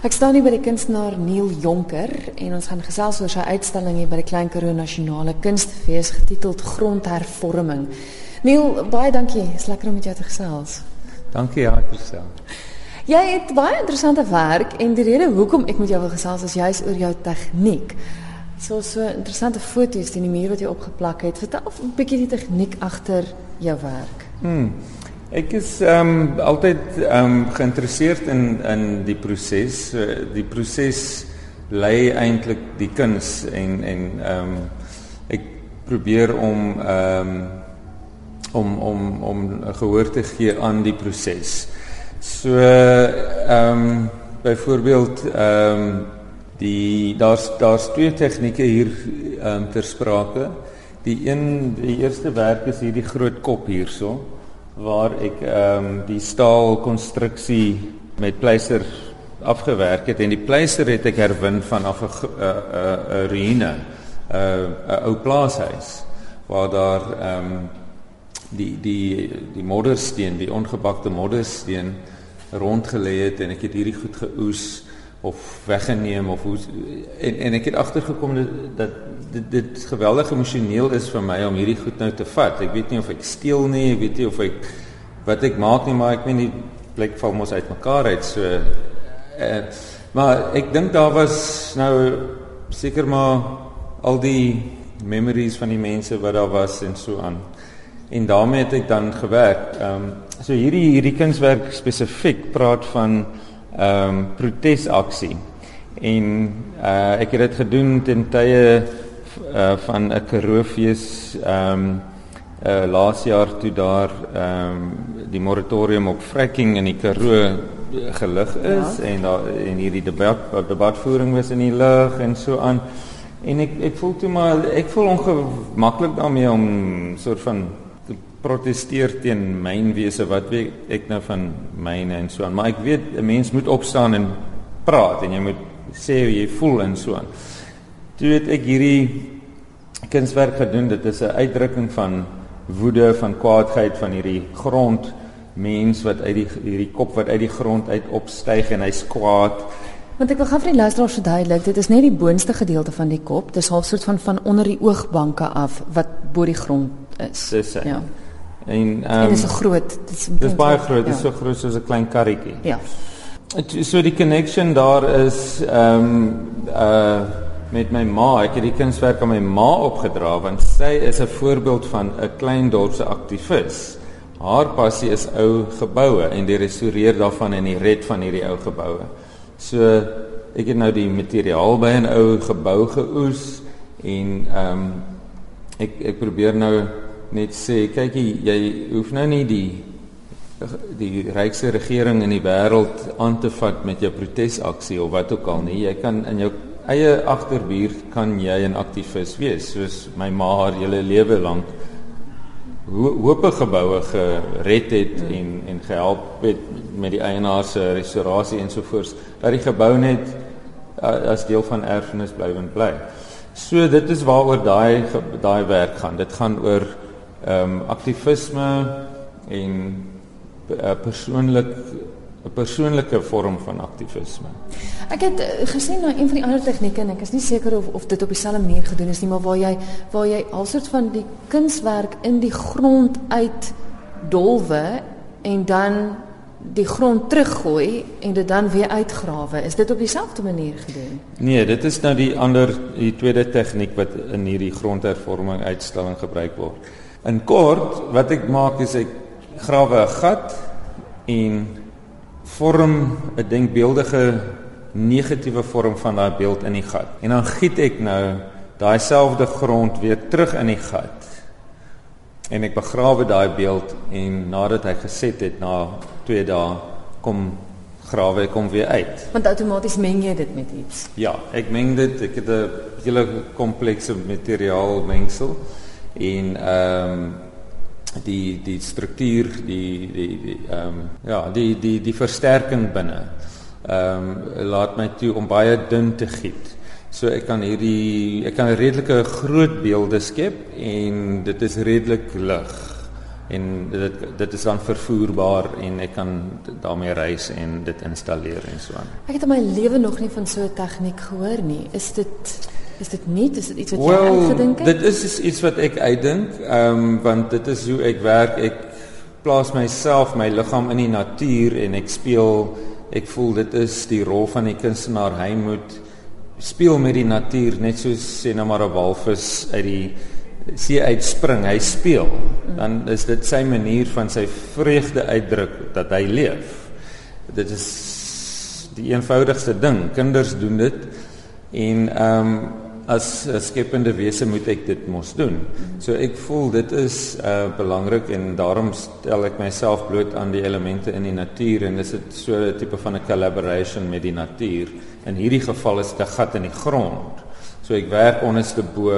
Ek staan hier by die kunstenaar Neil Jonker en ons gaan gesels oor sy uitstalling hier by die Klein Karoo Nasionale Kunstefees getiteld Grondhervorming. Neil, baie dankie. Is lekker om met jou te gesels. Dankie, ja, terself. Jy het baie interessante werk en die rede hoekom ek met jou wil gesels is juis oor jou tegniek. So so interessante foto's in die muur wat jy opgeplak het. Vertel 'n bietjie die tegniek agter jou werk. Hmm. Ek is ehm um, altyd ehm um, geïnteresseerd in in die proses. Die proses lei eintlik die kuns en en ehm um, ek probeer om ehm um, om om om gehoor te gee aan die proses. So ehm um, byvoorbeeld ehm um, die daar's daar's twee tegnieke hier ehm um, ter sprake. Die een die eerste werk is hierdie groot kop hierso waar ek ehm um, die staal konstruksie met pleister afgewerk het en die pleister het ek herwin vanaf 'n 'n 'n ruïne 'n 'n ou plaashuis waar daar ehm um, die die die moddersteen die ongebakte moddersteen rondgelê het en ek het hierdie goed geoes of weggeneem of hoe en en ek het agtergekom dat dit dit geweldig emosioneel is vir my om hierdie goed nou te vat. Ek weet nie of ek steel nie, ek weet nie of ek wat ek maak nie, maar ek meen die blik val mos uit mekaar uit. So uh, maar ek dink daar was nou seker maar al die memories van die mense wat daar was en so aan. En daarmee het ek dan gewerk. Ehm um, so hierdie hierdie kunswerk spesifiek praat van ehm um, protesaksie. En uh ek het dit gedoen ten tye uh van 'n Karoofees ehm um, uh laas jaar toe daar ehm um, die moratorium op fracking in die Karoo gelig is ja. en daar en hierdie debat debatvoering was in die lug en so aan. En ek ek voel toe maar ek voel ongemaklik daarmee om soort van protesteer teen mynwese wat weet ek nou van myne en so aan maar ek weet 'n mens moet opstaan en praat en jy moet sê hoe jy voel en so aan. Toe het ek hierdie kunswerk gedoen dit is 'n uitdrukking van woede van kwaadheid van hierdie grond mens wat uit die hierdie kop wat uit die grond uit opstyg en hy's kwaad. Want ek wil gaan vir die luisteraars verduidelik, dit is net die boonste gedeelte van die kop, dis half soort van van onder die oogbanke af wat bo die grond is. Dis hy. Ja. En Um, en dit is ehm groot. Dit is dis baie groot, dit is so groot soos 'n klein karretjie. Ja. So die connection daar is ehm um, uh met my ma. Ek het die kunswerk aan my ma opgedra want sy is 'n voorbeeld van 'n klein dorpse aktivis. Haar passie is ou geboue en die restaureer daarvan en die red van hierdie ou geboue. So ek het nou die materiaal by 'n ou gebou geoes en ehm um, ek ek probeer nou net sê kyk jy, jy hoef nou nie die die rykste regering in die wêreld aan te vat met jou protesaksie of wat ook al nie. Jy kan in jou eie agterbuur kan jy 'n aktivis wees soos my ma haar hele lewe lank ho hoope geboue gered het en en gehelp het met die eienaar se restaurasie ensovoorts dat die gebou net as deel van erfenis blywend bly. So dit is waaroor daai daai werk gaan. Dit gaan oor ehm um, aktivisme en uh, persoonlik 'n persoonlike vorm van aktivisme. Ek het uh, gesien na een van die ander tegnieke en ek is nie seker of of dit op dieselfde manier gedoen is nie, maar waar jy waar jy alsoort van die kunswerk in die grond uit dolwe en dan die grond teruggooi en dit dan weer uitgrawe. Is dit op dieselfde manier gedoen? Nee, dit is nou die ander die tweede tegniek wat in hierdie grondhervorming uitstalling gebruik word. In kort, wat ek maak is ek grawe 'n gat en vorm 'n denkbeeldige negatiewe vorm van daai beeld in die gat. En dan giet ek nou daai selfde grond weer terug in die gat. En ek begrawe daai beeld en nadat hy geset het na 2 dae kom grawe ek hom weer uit. Want outomaties meng jy dit met iets. Ja, ek meng dit. Ek het 'n hele komplekse materiaal mengsel en ehm um, die die struktuur, die die die ehm um, ja, die die die versterking binne. Ehm um, laat my toe om baie dun te giet. So ek kan hierdie ek kan redelike groot beelde skep en dit is redelik lig. en dit dit is dan vervoerbaar en ek kan daarmee reis en dit installeer en so aan. Ek het in my lewe nog nie van so 'n tegniek gehoor nie. Is dit is dit nie is dit iets wat well, jy uitgedink het? Dit is iets wat ek uitdink, ehm um, want dit is hoe ek werk. Ek plaas myself, my liggaam in die natuur en ek speel ek voel dit is die rol van die kunstenaar. Hy moet speel met die natuur net soos sê nou maar 'n walvis uit die see uitspring, hy speel. Dan is dit sy manier van sy vreugde uitdruk dat hy leef. Dit is die eenvoudigste ding. Kinders doen dit en ehm um, as skepende wese moet ek dit mos doen. So ek voel dit is uh belangrik en daarom stel ek myself bloot aan die elemente in die natuur en dis 'n so 'n tipe van 'n collaboration met die natuur. In hierdie geval is dit 'n gat in die grond. So ek werk onderste bo.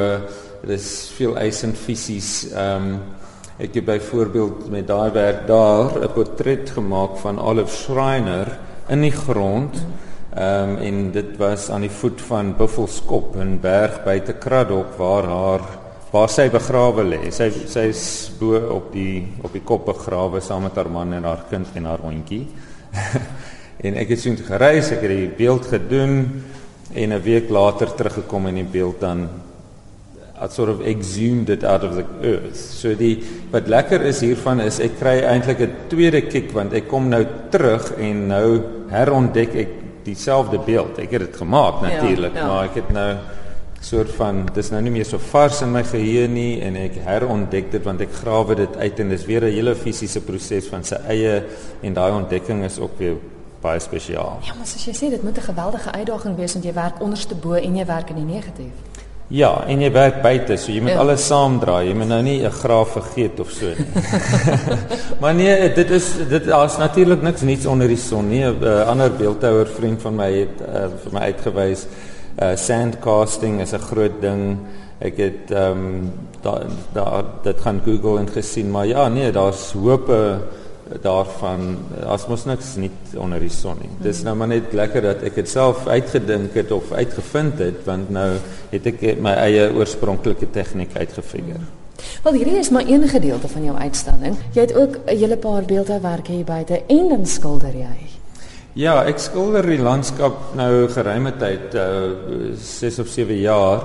Dit is veel eis en fisies. Ehm um, ek het byvoorbeeld met daai werk daar 'n portret gemaak van Olive Schreiner in die grond. Ehm um, en dit was aan die voet van Buffelskop in berg buite Kraddock waar haar waar sy begrawe lê. Sy sy is bo op die op die kop begrawe saam met haar man en haar kind en haar hondjie. en ek het so gereis, ek het die beeld gedoen en 'n week later teruggekom en die beeld dan had sort of exhumed it out of the earth. So die wat lekker is hiervan is ek kry eintlik 'n tweede kick want ek kom nou terug en nou herontdek ek dieselfde beeld. Ek het dit gemaak natuurlik, ja, ja. maar ek het nou soort van dis nou nie meer so vars in my geheue nie en ek herontdek dit want ek grawe dit uit en dis weer 'n hele fisiese proses van sy eie en daai ontdekking is ook weer baie spesiaal. Ja, maar soos jy sê, dit moet 'n geweldige uitdaging wees want jy werk onderste bo en jy werk in die negatief. Ja, en jy werk buite, so jy moet ja. alles saamdra. Jy moet nou nie 'n graaf vergeet of so nie. maar nee, dit is dit daar's natuurlik niks niets onder die son nie. 'n uh, Ander beeldhouer vriend van my het uh, vir my uitgewys uh sand casting is 'n groot ding. Ek het ehm um, daar daar dit gaan Google en gesien, maar ja, nee, daar's hoop daarvan as mos niks nie onder die son nie. Dis nou maar net lekker dat ek dit self uitgedink het of uitgevind het want nou het ek my eie oorspronklike tegniek uitgefigure. Wel hierdie is maar een gedeelte van jou uitstalling. Jy het ook 'n hele paar beeldhouwerke hier buite en dan skilder jy. Ja, ek skilder die landskap nou geruime tyd, uh 6 of 7 jaar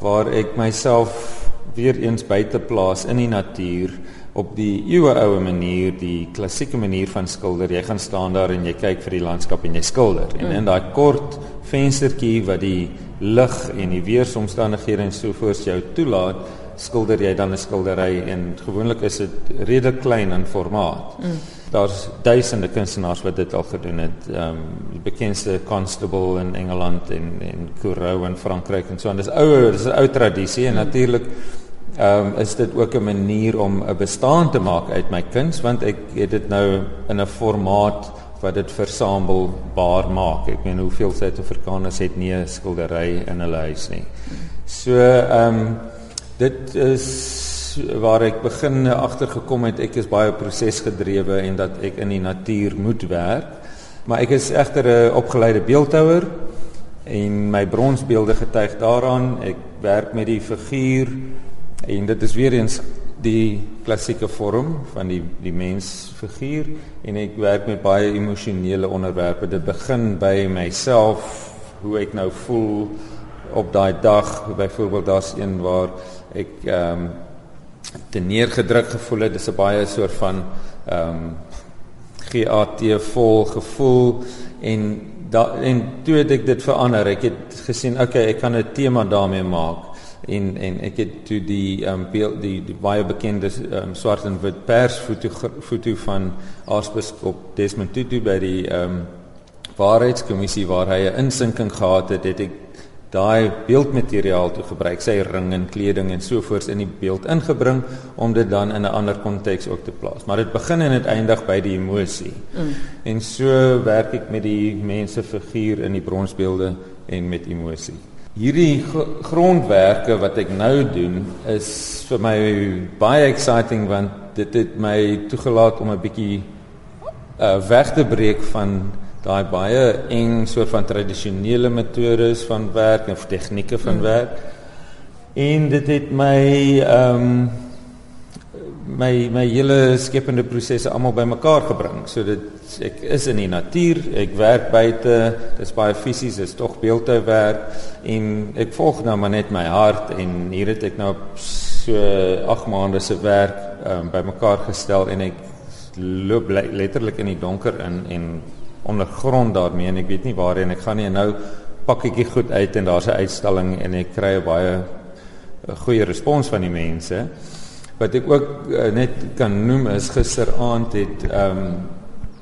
waar ek myself weer eens buite plaas in die natuur op die eeueoue manier, die klassieke manier van skilder. Jy gaan staan daar en jy kyk vir die landskap en jy skilder. En in daai kort venstertjie wat die lig en die weeromstandighede en so voort jou toelaat, skilder jy dan 'n skildery en gewoonlik is dit redelik klein in formaat. Mm. Daar's duisende kunstenaars wat dit al gedoen het. Ehm um, die bekendste Constable in Engeland en en Corot in Frankryk en so en dis ou, dis 'n ou tradisie en mm. Ehm um, is dit ook 'n manier om 'n bestaan te maak uit my kuns want ek het dit nou in 'n formaat wat dit versamelbaar maak. Ek meen hoeveel Suid-Afrikaners het nie 'n skildery in hulle huis nie. So ehm um, dit is waar ek begin agtergekom het ek is baie prosesgedrewe en dat ek in die natuur moet werk. Maar ek is egter 'n opgeleide beeldhouer en my bronsbeelde getuig daaraan. Ek werk met die figuur En dit is weer eens die klassieke vorm van die die mensfiguur en ek werk met baie emosionele onderwerpe. Dit begin by myself, hoe ek nou voel op daai dag. Byvoorbeeld daar's een waar ek ehm um, te neergedruk gevoel het. Dis 'n baie soort van ehm um, GAT vol gevoel en da, en toe het ek dit verander. Ek het gesien, okay, ek kan 'n tema daarmee maak en en ek het toe die ehm um, beeld die, die baie bekende ehm um, swart en wit pers foto foto van aartsbiskop Desmond Tutu by die ehm um, waarheidskommissie waar hy 'n insinking gehad het het ek daai beeldmateriaal toe gebruik sy ring en kleding en sovoorts in die beeld ingebring om dit dan in 'n ander konteks ook te plaas. Maar dit begin en dit eindig by die emosie. Mm. en so werk ek met die mense figuur in die bronsbeelde en met emosie Hierdie grondwerke wat ek nou doen is vir my baie exciting want dit het my toegelaat om 'n bietjie uh, weg te breek van daai baie eng soort van tradisionele metodes van werk of tegnieke van hmm. werk. En dit het my ehm um, my my hele skepende prosesse almal bymekaar gebring. So dit ek is in die natuur, ek werk buite, dis baie fisies, dis tog beeldhouwerk en ek volg nou maar net my hart en hier het ek nou so 8 maande se werk um, bymekaar gestel en ek loop letterlik in die donker in en ondergrond daarmee en ek weet nie waarheen ek gaan nie en nou pak ek dit goed uit en daar's 'n uitstalling en ek kry baie 'n goeie respons van die mense. Wat ek ook uh, net kan noem is gisteraand het ehm um,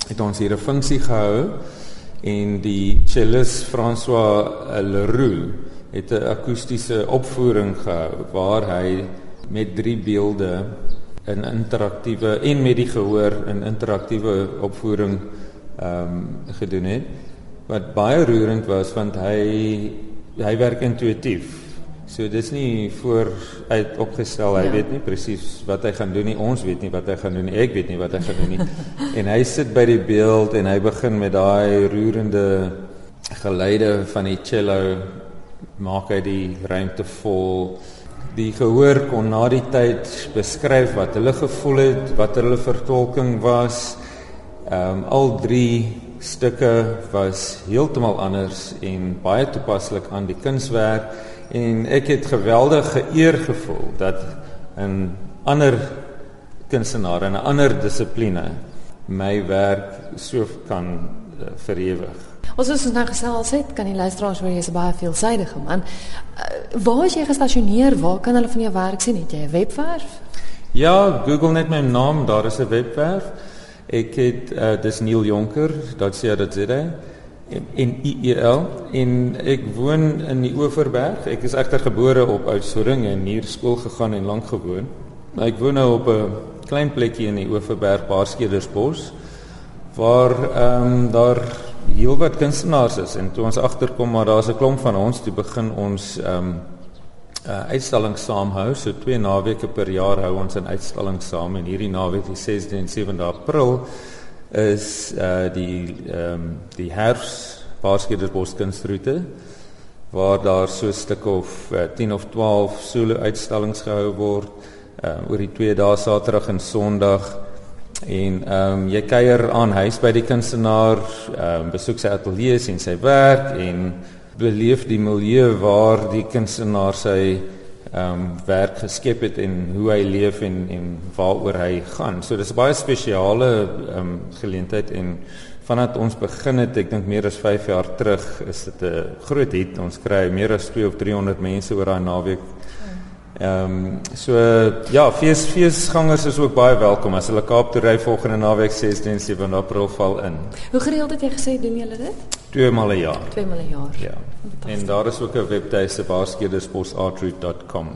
het ons hier 'n funksie gehou en die cellist François Leroux het 'n akoestiese opvoering gehou waar hy met drie beelde in interaktiewe en met die gehoor in interaktiewe opvoering ehm um, gedoen het wat baie roerend was want hy hy werk intuïtief So dis nie voor uit opgestel. Hy ja. weet nie presies wat hy gaan doen nie. Ons weet nie wat hy gaan doen nie. Ek weet nie wat hy gaan doen nie. en hy sit by die beeld en hy begin met daai roerende geluide van die cello maak hy die ruimte vol. Die gehoor kon na die tyd beskryf wat hulle gevoel het, wat hulle vertolking was. Ehm um, al drie stukke was heeltemal anders en baie toepaslik aan die kunswerk en ek het geweldig geëer gevoel dat 'n ander kunstenaar in 'n ander dissipline my werk so kan uh, verewig. Ons is nou gesels het kan die luisteraars hoor jy's baie veelsidige man. Uh, waar is jy gestasioneer? Waar kan hulle van jou werk sien? Het jy 'n webwerf? Ja, Google net my naam, daar is 'n webwerf. Ek het uh, dis Neil Jonker, dit sê dat dit is en IEL en ek woon in die Oeverberg. Ek is egter gebore op Oudtshoorn en hier skool gegaan en lank gewoon. Maar ek woon nou op 'n klein plekkie in die Oeverberg, Baarskedersbos waar ehm um, daar heelwat kunstenaars is en toe ons agterkom maar daar's 'n klomp van ons, toe begin ons ehm um, uh, uitstalling saam hou. So twee naweke per jaar hou ons 'n uitstalling saam en hierdie naweek die 6de en 7de April is uh die ehm um, die herfs Paasgedersbos kunstroete waar daar so 'n stuk of uh, 10 of 12 solo uitstallings gehou word uh oor die twee dae Saterdag en Sondag. En ehm um, jy kuier aan huis by die kunstenaar, ehm um, besoek sy ateljee en sy werk en beleef die milieu waar die kunstenaar sy ehm um, werk geskep het en hoe hy leef en en waaroor hy gaan. So dis 'n baie spesiale ehm um, geleentheid en vandat ons begin het, ek dink meer as 5 jaar terug, is dit 'n groot hit. Ons kry meer as 2 of 300 mense oor daai naweek. Ehm um, so ja, fees feesgangers is ook baie welkom as hulle Kaap toe ry volgende naweek 16 en 17 April val in. Hoe gereeld het jy gesê doen julle dit? Twee maal 'n jaar. Twee maal 'n jaar. Ja. En daar is ook 'n webtuiste baskedersbosartroot.com.